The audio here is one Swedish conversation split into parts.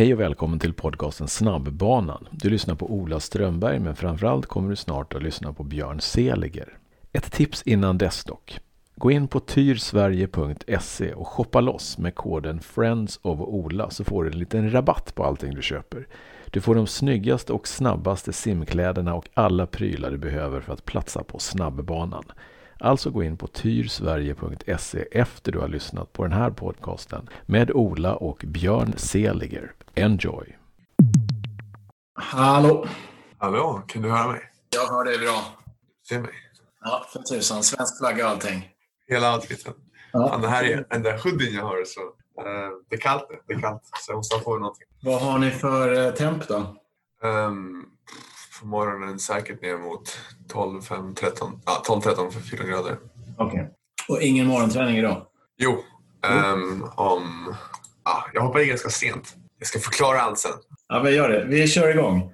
Hej och välkommen till podcasten Snabbbanan. Du lyssnar på Ola Strömberg men framförallt kommer du snart att lyssna på Björn Seliger. Ett tips innan dess dock. Gå in på tyrsverige.se och shoppa loss med koden Friends of Ola så får du en liten rabatt på allting du köper. Du får de snyggaste och snabbaste simkläderna och alla prylar du behöver för att platsa på snabbbanan. Alltså gå in på tyrsverige.se efter du har lyssnat på den här podcasten med Ola och Björn Seliger. Enjoy! Hallå! Hallå, kan du höra mig? Jag hör dig bra. Se mig? Ja, för tusan. Svensk flagga och allting. Hela outfiten. Ja. Fan, det här är den där hoodien jag har. Så, eh, det är kallt nu. Det är kallt. Så jag måste ha på mig någonting. Vad har ni för eh, temp då? Um, på morgonen säkert ner mot 12, 5, 13, ja, 12, 13 för 4 grader. Okej. Och ingen morgonträning idag? Jo, ehm, om... Ja, jag hoppar in ganska sent. Jag ska förklara allt sen. Ja, vi gör det. Vi kör igång.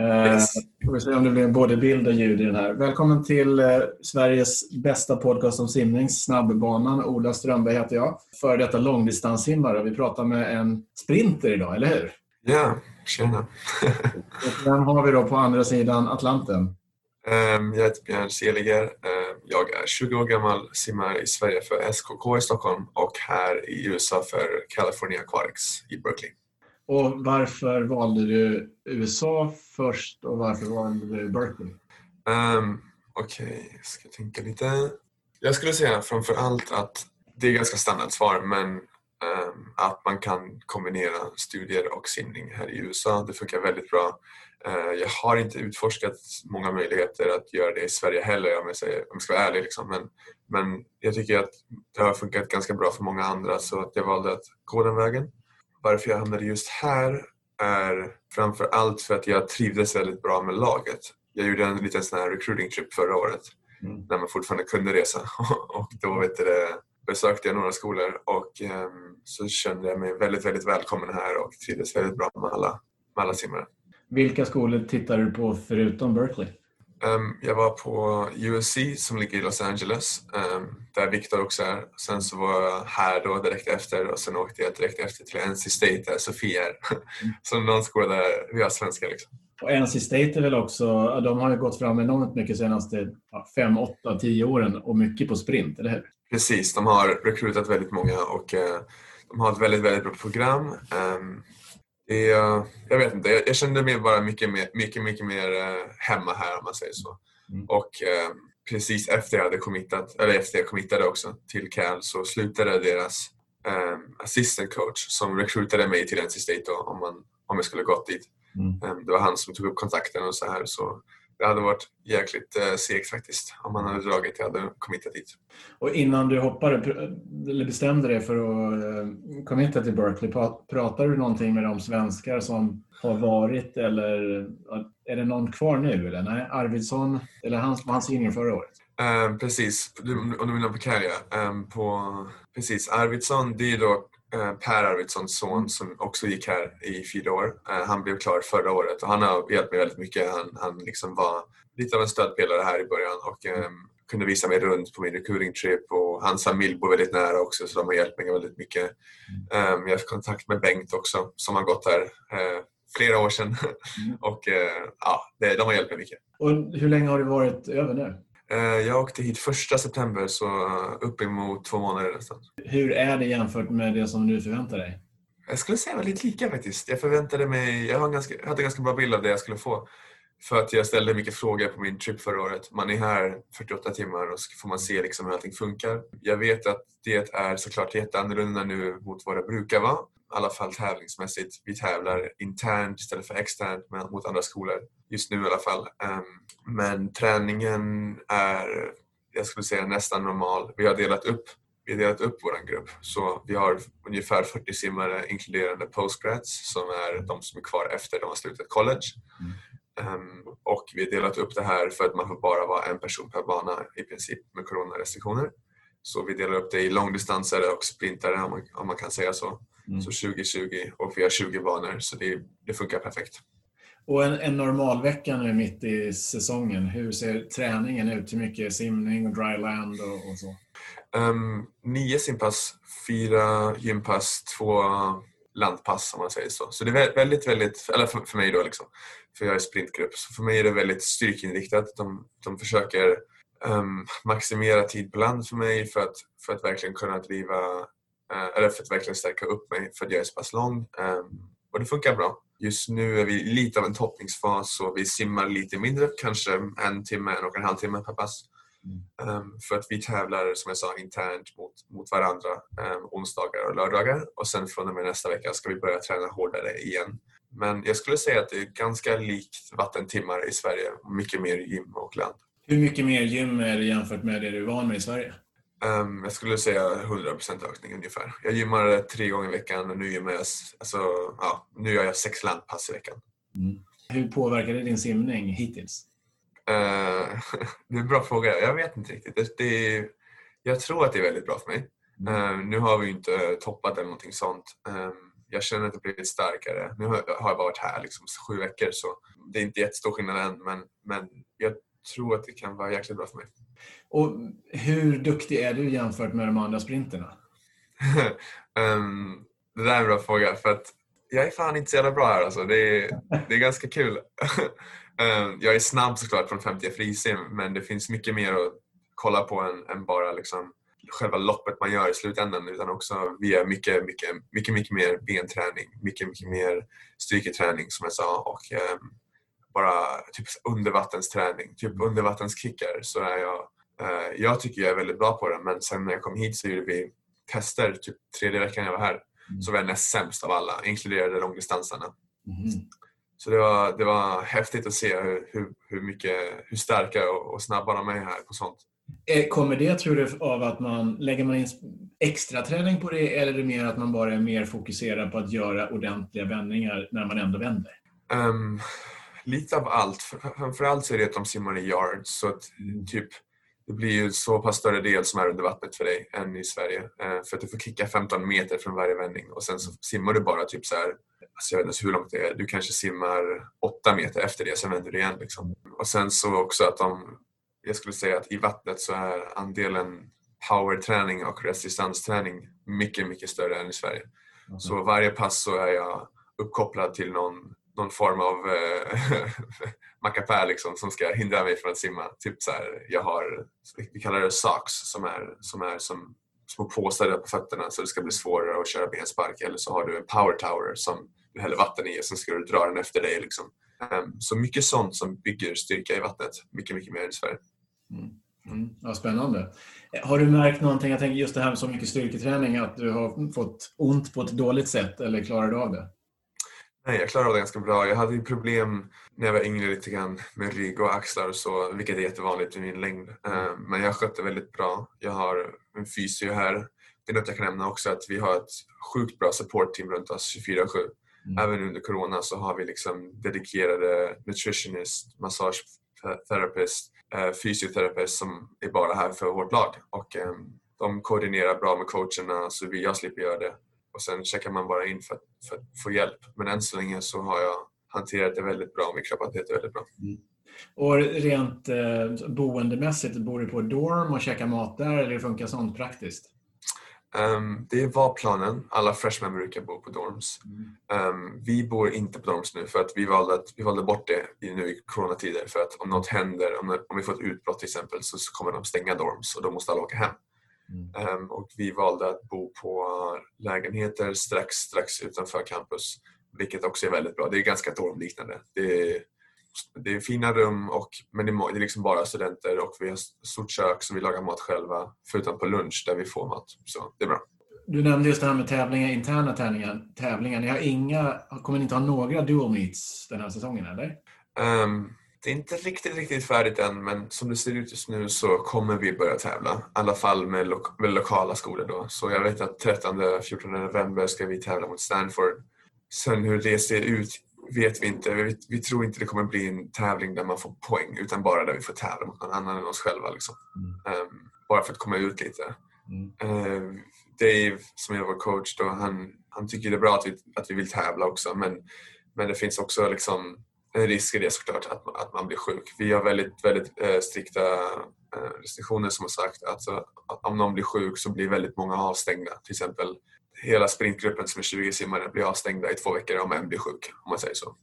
Eh, Yes. får vi se om det blir både bild och ljud i den här. Välkommen till eh, Sveriges bästa podcast om simning, Snabbbanan. Ola Strömberg heter jag. Före detta långdistanssimmare. Vi pratar med en sprinter idag, eller hur? Ja, tjena. Och vem har vi då på andra sidan Atlanten? Ehm, jag heter Björn Seliger. Ehm, jag är 20 år gammal, simmar i Sverige för SKK i Stockholm och här i USA för California Aquatics i Berkeley. Och varför valde du USA först och varför valde du Berkeley? Um, Okej, jag ska tänka lite. Jag skulle säga framför allt att det är ganska standardsvar men um, att man kan kombinera studier och simning här i USA. Det funkar väldigt bra. Uh, jag har inte utforskat många möjligheter att göra det i Sverige heller om jag, säger, om jag ska vara ärlig. Liksom. Men, men jag tycker att det har funkat ganska bra för många andra så att jag valde att gå den vägen. Varför jag hamnade just här är framför allt för att jag trivdes väldigt bra med laget. Jag gjorde en liten sån här recruiting trip förra året Mm. när man fortfarande kunde resa och då vet du, besökte jag några skolor och ehm, så kände jag mig väldigt, väldigt välkommen här och trivdes väldigt bra med alla, med alla simmare. Vilka skolor tittar du på förutom Berkeley? Ehm, jag var på USC som ligger i Los Angeles ehm, där Victor också är. Sen så var jag här då direkt efter och sen åkte jag direkt efter till NC State där Sofia är. så någon skola där vi har svenskar liksom. Och NC State är väl också, de har ju gått fram enormt mycket senaste 5, 8, 10 åren och mycket på sprint, eller hur? Precis, de har rekrytat väldigt många och eh, de har ett väldigt, väldigt bra program. Det är, jag vet inte, jag, kände mig bara mycket, mer, mycket, mycket mer eh, hemma här om man säger så. Mm. Och eh, precis efter jag hade committat, eller efter jag committade också till Cal så slutade deras eh, assistant coach som recruitade mig till NC State då, om, man, om jag skulle gått dit. Mm. Eh, det var han som tog upp kontakten och så här så det hade varit jäkligt eh, segt faktiskt om han hade dragit jag hade committat dit. Och innan du hoppade, eller bestämde dig för att eh, committa till Berkeley, pra- pratade du någonting med de svenskar som har varit eller ja, är det någon kvar nu? Eller? Nej, Arvidsson, eller han var han senior förra året? Eh, precis, om du menar på Kärja. Eh, på, precis, Arvidsson, det är ju då eh, Per Arvidssons son som också gick här i fyra år. Eh, han blev klar förra året och han har hjälpt mig väldigt mycket. Han, han liksom var lite av en stödpelare här i början och eh, kunde visa mig runt på min recruiting trip och hans familj bor väldigt nära också så de har hjälpt mig väldigt mycket. Eh, jag har haft kontakt med Bengt också som har gått här eh, flera år sedan och eh, ja, de har hjälpt mig mycket. Och hur länge har du varit över nu? Eh, Jag åkte hit första september så uppemot två månader nästan. Hur är det jämfört med det som du förväntar dig? Jag skulle säga väldigt lika faktiskt. Jag förväntade mig, jag ganska, jag hade en ganska bra bild av det jag skulle få. För att jag ställde mycket frågor på min trip förra året. Man är här 48 timmar och så får man se liksom hur allting funkar. Jag vet att det är såklart jätteannorlunda nu mot vad det brukar vara. Alla fall tävlingsmässigt. Vi tävlar internt istället för externt mot andra skolor. Just nu i alla fall. Ehm, Men träningen är, jag skulle säga nästan normal. Vi har delat upp vi har delat upp vår grupp. Så vi har ungefär 40 simmare inkluderande postgrads som är de som är kvar efter de har slutat college. Ehm, och vi har delat upp det här för att man får bara vara en person per bana i princip med coronarestriktioner. Så vi delar upp det i långdistansare och sprintare om man, om man kan säga så. Mm. Så 20-20 och vi har 20 banor så det, det funkar perfekt. Och en, en normal vecka nu mitt i säsongen, hur ser träningen ut? Hur mycket simning och dryland och, och så? Um, nio simpass, fyra gympass, två landpass om man säger så. Så det är väldigt, väldigt, eller för, för mig då liksom, för jag är sprintgrupp, så för mig är det väldigt styrkeinriktat. De, de försöker um, maximera tid på land för mig för att, för att verkligen kunna driva, eller för att verkligen stärka upp mig för att jag är så pass lång. Um, och det funkar bra. Just nu är vi lite av en toppningsfas och vi simmar lite mindre, kanske en timme, en och en halv timme per pass. Um, för att vi tävlar som jag sa internt mot, mot varandra um, onsdagar och lördagar och sen från och med nästa vecka ska vi börja träna hårdare igen. Men jag skulle säga att det är ganska likt vattentimmar i Sverige, mycket mer gym och land. Hur mycket mer gym är det jämfört med det du är van med i Sverige? Um, jag skulle säga 100% ökning ungefär. Jag gymmar tre gånger i veckan och nu gymmar jag, alltså, ja, nu gör jag sex landpass i veckan. Mm. Hur påverkar det din simning hittills? Uh, det är en bra fråga. Jag vet inte riktigt. Det, det, jag tror att det är väldigt bra för mig. Uh, nu har vi inte toppat eller någonting sånt. Uh, jag känner att jag blivit starkare. Nu har jag varit här liksom sju veckor så det är inte jättestor skillnad än men, men jag tror att det kan vara jäkligt bra för mig. Och hur duktig är du jämfört med de andra sprinterna? um, det där är en bra fråga för att jag är fan inte så jävla bra här alltså. Det är, det är ganska kul. um, jag är snabb såklart från 50 frisim men det finns mycket mer att kolla på än, än bara liksom själva loppet man gör i slutändan utan också via mycket, mycket, mycket, mycket mer benträning, mycket, mycket mer styrketräning som jag sa och um, bara typ undervattensträning, typ mm. undervattenskickar så är jag uh, jag tycker jag är väldigt bra på det men sen när jag kom hit så gjorde vi tester typ tredje veckan jag var här mm. så var jag näst sämst av alla, inkluderade långdistanserna. Mm. Så det var, det var häftigt att se hur, hur, hur, mycket, hur starka och, och snabba de är här på sånt. Eh, kommer det, tror du, av att man lägger man in extra träning på det eller är det mer att man bara är mer fokuserad på att göra ordentliga vändningar när man ändå vänder? Um, lite av allt. Framförallt så är det att de simmar i yards. Så att mm. typ, det blir ju så pass större del som är under vattnet för dig än i Sverige. Eh, för att du får kicka 15 meter från varje vändning och sen så simmar du bara typ så här, alltså jag vet inte hur långt det är, du kanske simmar 8 meter efter det, sen vänder du igen. Liksom. Och sen så också att de, jag skulle säga att i vattnet så är andelen powerträning och resistance-träning mycket, mycket större än i Sverige. Mm. Så varje pass så är jag uppkopplad till någon någon form av eh, mackapär liksom, som ska hindra mig från att simma. Typ så här, jag har, vi kallar det socks som är som, är som små påsar på fötterna så det ska bli svårare att köra benspark. Eller så har du en power tower som du häller vatten i och sen ska du dra den efter dig. Liksom. Um, så mycket sånt som bygger styrka i vattnet. Mycket, mycket mer i Sverige. Mm. Mm. Ja, spännande. Eh, har du märkt någonting, jag tänker just det här med så mycket styrketräning, att du har fått ont på ett dåligt sätt eller klarar du av det? Nej, jag klarar av det ganska bra. Jag hade ju problem när jag var yngre lite grann med rygg och axlar och så, vilket är jättevanligt i min längd. Eh, men jag skötte väldigt bra. Jag har en fysio här. Det är något jag kan nämna också att vi har ett sjukt bra supportteam runt oss 24-7. Mm. Även under corona så har vi liksom dedikerade nutritionist, massageterapeut, eh, fysioterapeut som är bara här för vårt lag. Och ehm, de koordinerar bra med coacherna så jag slipper göra det och sen checkar man bara in för att, för att få hjälp. Men än så länge så har jag hanterat det väldigt bra. Min kroppsaktivitet är väldigt bra. Mm. Och rent eh, boendemässigt, bor du på dorm och käkar mat där eller funkar sånt praktiskt? Um, det var planen. Alla freshmen brukar bo på dorms. Mm. Um, vi bor inte på dorms nu för att vi valde, att, vi valde bort det nu i coronatider för att om något händer, om, om vi får ett utbrott till exempel så kommer de stänga dorms och då måste alla åka hem. Mm. Um, och vi valde att bo på lägenheter strax, strax utanför campus. Vilket också är väldigt bra. Det är ganska dormliknande. Det är, det är fina rum, och, men det är liksom bara studenter och vi har stort kök så vi lagar mat själva. Förutom på lunch där vi får mat. Så det är bra. Du nämnde just det här med tävlingar, interna tävlingar. tävlingar. Ni har inga, kommer ni inte ha några dual meets den här säsongen eller? Um, det är inte riktigt, riktigt färdigt än men som det ser ut just nu så kommer vi börja tävla. I alla fall med, lo med lokala skolor då. Så jag vet att 13-14 november ska vi tävla mot Stanford. Sen hur det ser ut vet vi inte. Vi, vi, tror inte det kommer bli en tävling där man får poäng utan bara där vi får tävla mot någon annan än oss själva. Liksom. Mm. Um, bara för att komma ut lite. Mm. Uh, Dave, som är vår coach, då, han, han tycker det är bra att vi, att vi vill tävla också men, men det finns också liksom en risk i det såklart att, att man blir sjuk. Vi har väldigt, väldigt eh, strikta eh, restriktioner som har sagt att, att, om någon blir sjuk så blir väldigt många avstängda. Till exempel hela sprintgruppen som är 20 simmare blir avstängda i två veckor om en blir sjuk, om man säger så.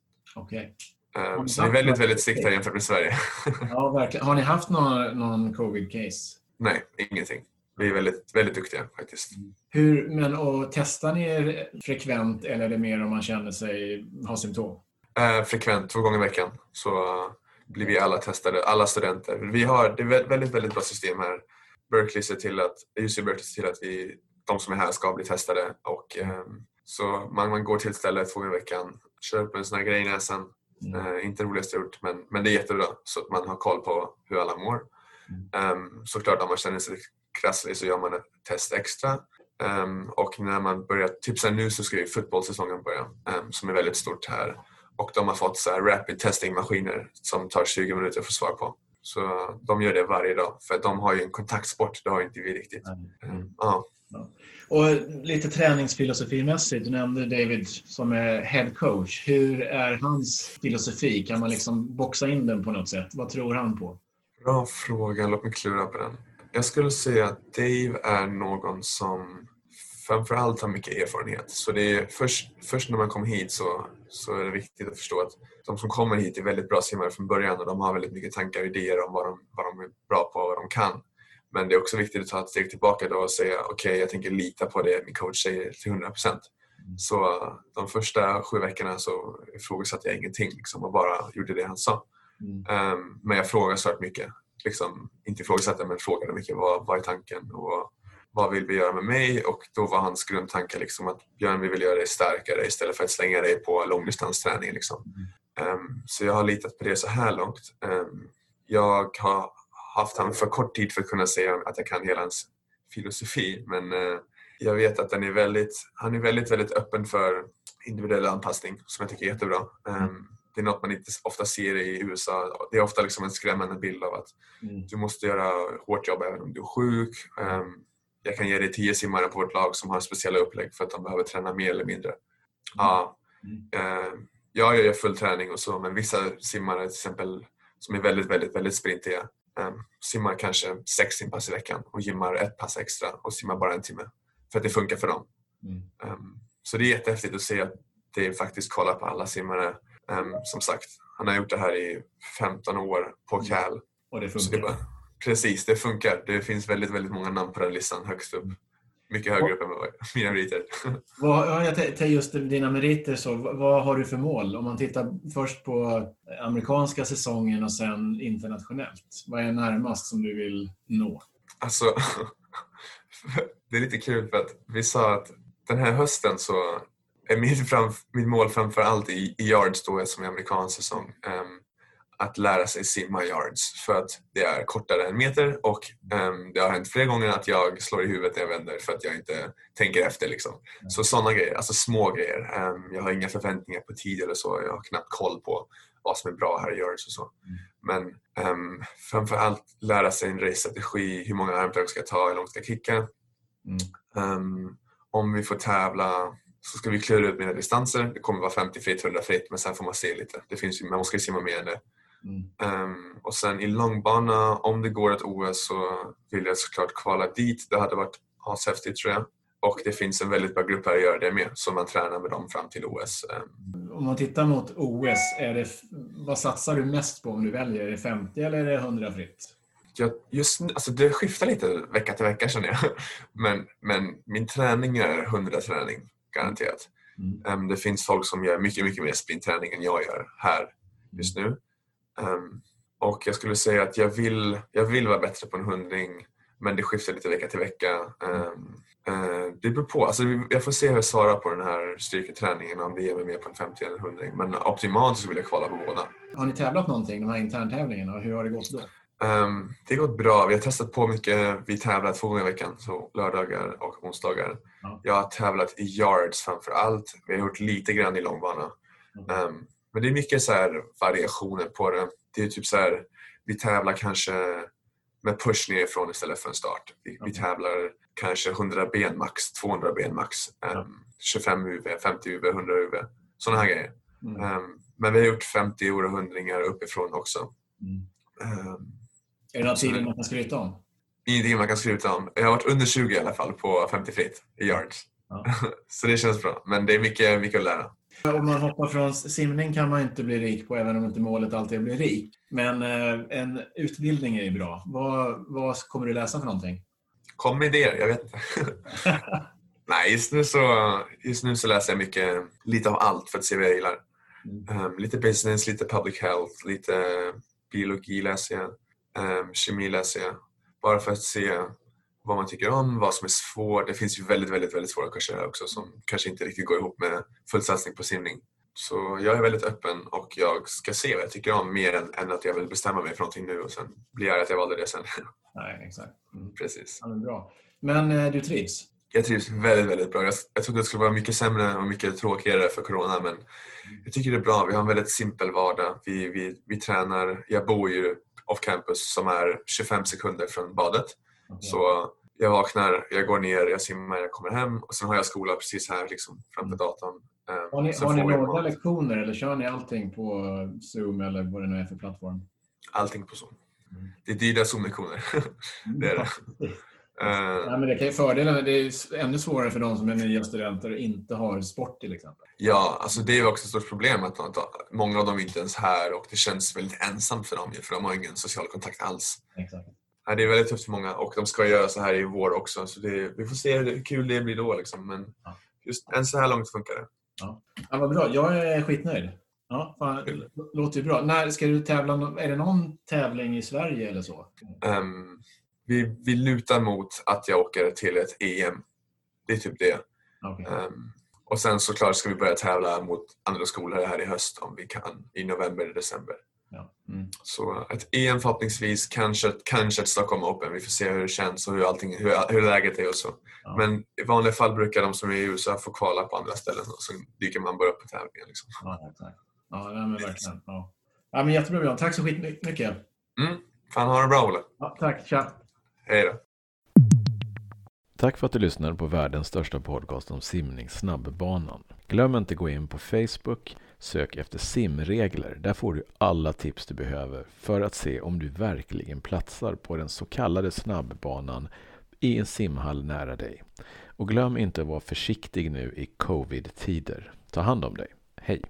Um, så det är väldigt, väldigt strikt här jämfört med Sverige. Ja, verkligen. Har ni haft någon, någon covid-case? Nej, ingenting. Vi är väldigt, väldigt duktiga faktiskt. Hur, men och testar ni er frekvent eller är det mer om man känner sig ha symptom? Eh, frekvent, två gånger i veckan, så uh, blir vi alla testade, alla studenter. Vi har det är ett väldigt, väldigt bra system här. Berkeley ser till att, UC Berkeley ser till att vi, de som är här ska bli testade. Och, um, så man, man går till stället två gånger i veckan, kör upp en sån här grej i näsan. Mm. Uh, inte det roligaste jag gjort, men, men det är jättebra så att man har koll på hur alla mår. Mm. Um, såklart om man känner sig krasslig så gör man ett test extra. Um, och när man börjar, typ så nu så ska ju fotbollssäsongen börja um, som är väldigt stort här. Och de har fått så här rapid testing maskiner som tar 20 minuter att få svar på. Så de gör det varje dag för de har ju en kontaktsport, det har inte vi riktigt. Mm. Um, ja. Och lite träningsfilosofimässigt, du nämnde David som är head coach. Hur är hans filosofi? Kan man liksom boxa in den på något sätt? Vad tror han på? Bra fråga, låt mig klura på den. Jag skulle säga att Dave är någon som framförallt har mycket erfarenhet. Så det är först, först när man kommer hit så, så är det viktigt att förstå att de som kommer hit är väldigt bra simmare från början och de har väldigt mycket tankar och idéer om vad de, vad de är bra på och vad de kan. Men det är också viktigt att ta ett steg tillbaka då och säga okej, okay, jag tänker lita på det min coach säger till 100 procent. Så de första sju veckorna så ifrågasatte jag ingenting liksom, och bara gjorde det han sa. Mm. Um, men jag frågade så mycket. Liksom, inte ifrågasatte men frågade mycket vad, vad är tanken och vad vill vi göra med mig? Och då var hans grundtanke liksom att Björn, vi vill göra dig starkare istället för att slänga dig på långdistansträning. Liksom. Mm. Um, så jag har litat på det så här långt. Um, jag har haft honom för kort tid för att kunna säga att jag kan hela hans filosofi men uh, jag vet att den är väldigt, han är väldigt, väldigt öppen för individuell anpassning som jag tycker är jättebra. Um, det är något man inte ofta ser i USA. Det är ofta liksom en skrämmande bild av att mm. du måste göra hårt jobb även om du är sjuk. Um, jag kan ge dig tio simmare på vårt lag som har speciella upplägg för att de behöver träna mer eller mindre. Mm. Ja, uh, jag gör full träning och så men vissa simmare till exempel som är väldigt, väldigt, väldigt sprintiga um, simmar kanske sex simpass i veckan och gymmar ett pass extra och simmar bara en timme. För att det funkar för dem. Mm. Um, så det är jättehäftigt att se att det faktiskt kollar på alla simmare Um, som sagt, han har gjort det här i 15 år på mm. Cal. Och det funkar? Det bara, precis, det funkar. Det finns väldigt, väldigt många namn på den listan högst upp. Mycket högre upp än mina meriter. Vad, jag tänkte just dina meriter, så, vad har du för mål? Om man tittar först på amerikanska säsongen och sen internationellt. Vad är närmast som du vill nå? Alltså, det är lite kul för att vi sa att den här hösten så är mitt, fram, mitt mål framför allt i, i yards då som är amerikansk säsong. Um, att lära sig simma yards för att det är kortare än meter och um, det har hänt flera gånger att jag slår i huvudet när jag vänder för att jag inte tänker efter. Liksom. Mm. Så sådana grejer, alltså små grejer. Um, jag har inga förväntningar på tid eller så. Jag har knappt koll på vad som är bra här i yards och så. Mm. Men um, framförallt lära sig en race-strategi, hur många armtag ska jag ta, hur långt ska jag kicka. Mm. om vi får tävla så ska vi klura ut mina distanser. Det kommer vara 50 fritt, 100 fritt men sen får man se lite. Det finns, man måste simma mer än det. Mm. Um, och sen i långbana, om det går ett OS så vill jag såklart kvala dit. Det hade varit ashäftigt tror jag. Och det finns en väldigt bra grupp här att göra det med, så man tränar med dem fram till OS. Um. Om man tittar mot OS, är det, vad satsar du mest på om du väljer? Är det 50 eller är det 100 fritt? Jag, just, alltså det skiftar lite vecka till vecka känner jag. Men, men min träning är 100 träning garanterat. Mm. Um, det finns folk som gör mycket, mycket mer sprintträning än jag gör här just nu. Um, och jag skulle säga att jag vill, jag vill vara bättre på en hundring men det skiftar lite vecka till vecka. Um, uh, det beror på. Alltså, jag får se hur jag svarar på den här styrketräningen om det ger mig mer på en 50 eller en hundring. Men optimalt så vill jag kvala på båda. Har ni tävlat någonting, de här interntävlingarna? Hur har det gått då? Um, det har gått bra. Vi har testat på mycket. Vi tävlar två gånger i veckan, så lördagar och onsdagar. Ja. Jag har tävlat i yards framför allt. Vi har gjort lite grann i långbana. Mm. Um, men det är mycket så variationer på det. Det är typ så här, vi tävlar kanske med push nerifrån istället för en start. Vi, mm. vi tävlar kanske 100 ben max, 200 ben max. Um, 25 UV, 50 UV, 100 UV. Sådana här grejer. Mm. men vi har gjort 50 och hundringar uppifrån också. Mm. Är det några tider man kan skryta om? Ingenting man kan skryta om. Jag har varit under 20 i alla fall på 50 fritt i yards. Så det känns bra. Men det är mycket, mycket att lära. Om man hoppar från simning kan man inte bli rik på, även om inte målet alltid är bli rik. Men eh, en utbildning är ju bra. Vad, vad kommer du läsa för någonting? Kom med idéer, jag vet inte. Nej, just nu, så, just nu så läser jag mycket, lite av allt för att se vad jag gillar. Mm. Um, lite business, lite public health, lite biologi läser jag. Um, kemi läser jag. Bara för att se vad man tycker om, vad som är svårt. Det finns ju väldigt, väldigt, väldigt svåra kurser här också som kanske inte riktigt går ihop med full satsning på simning. Så jag är väldigt öppen och jag ska se vad jag tycker om mer än, än att jag vill bestämma mig för någonting nu och sen blir jag att jag valde det sen. Nej, exakt. Mm. Precis. Ja, men bra. Men eh, du trivs? Jag trivs väldigt, väldigt bra. Jag, jag trodde det skulle vara mycket sämre och mycket tråkigare för Corona men jag tycker det är bra. Vi har en väldigt simpel vardag. Vi, vi, vi tränar. Jag bor ju off campus som är 25 sekunder från badet. Så jag vaknar, jag går ner, jag simmar, jag kommer hem och sen har jag skola precis här liksom, framför datorn. Ehm, Har ni, har ni några lektioner eller kör ni allting på Zoom eller vad det nu är för plattform? Allting på Zoom. Mm. Det är dyra Zoom-lektioner. Det är det. Ehm, Ja, men det kan ju fördelen, det är ännu svårare för de som är nya studenter och inte har sport till exempel. Ja, alltså det är ju också ett stort problem att, många av dem är inte ens här och det känns väldigt ensamt för dem för de har ingen social kontakt alls. Exakt. Nej, det är väldigt tufft för många och de ska göra så här i vår också. Så det, vi får se hur kul det blir då. Liksom. Men Ja. just än så här långt funkar det. Ja, vad bra. Jag är skitnöjd. Ja, fan, det låter ju bra. När ska du tävla? Är det någon tävling i Sverige eller så? Ehm, vi, vi lutar mot att jag åker till ett EM. Det är typ det. Okej. Ehm, och sen såklart ska vi börja tävla mot andra skolor här i höst om vi kan i november, december. Ja. Mm. Så ett EM förhoppningsvis, kanske, kanske ett Stockholm Open. Vi får se hur det känns och hur, allting, hur, hur läget är och så. Ja. Men i vanliga fall brukar de som är i USA få kvala på andra ställen och så dyker man bara upp på tävlingen. Liksom. Ja, exakt. Ja, men verkligen. Ja. Ja, men jättebra Björn. Tack så skitmycket. Mm. Fan, ha det bra Olle. Ja, tack. Tja. Hej då. Tack för att du lyssnade på världens största podcast om simning, Snabbbanan. Glöm inte gå in på Facebook, sök efter simregler. Där får du alla tips du behöver för att se om du verkligen platsar på den så kallade snabbbanan i en simhall nära dig. Och glöm inte att vara försiktig nu i covid-tider. Ta hand om dig. Hej!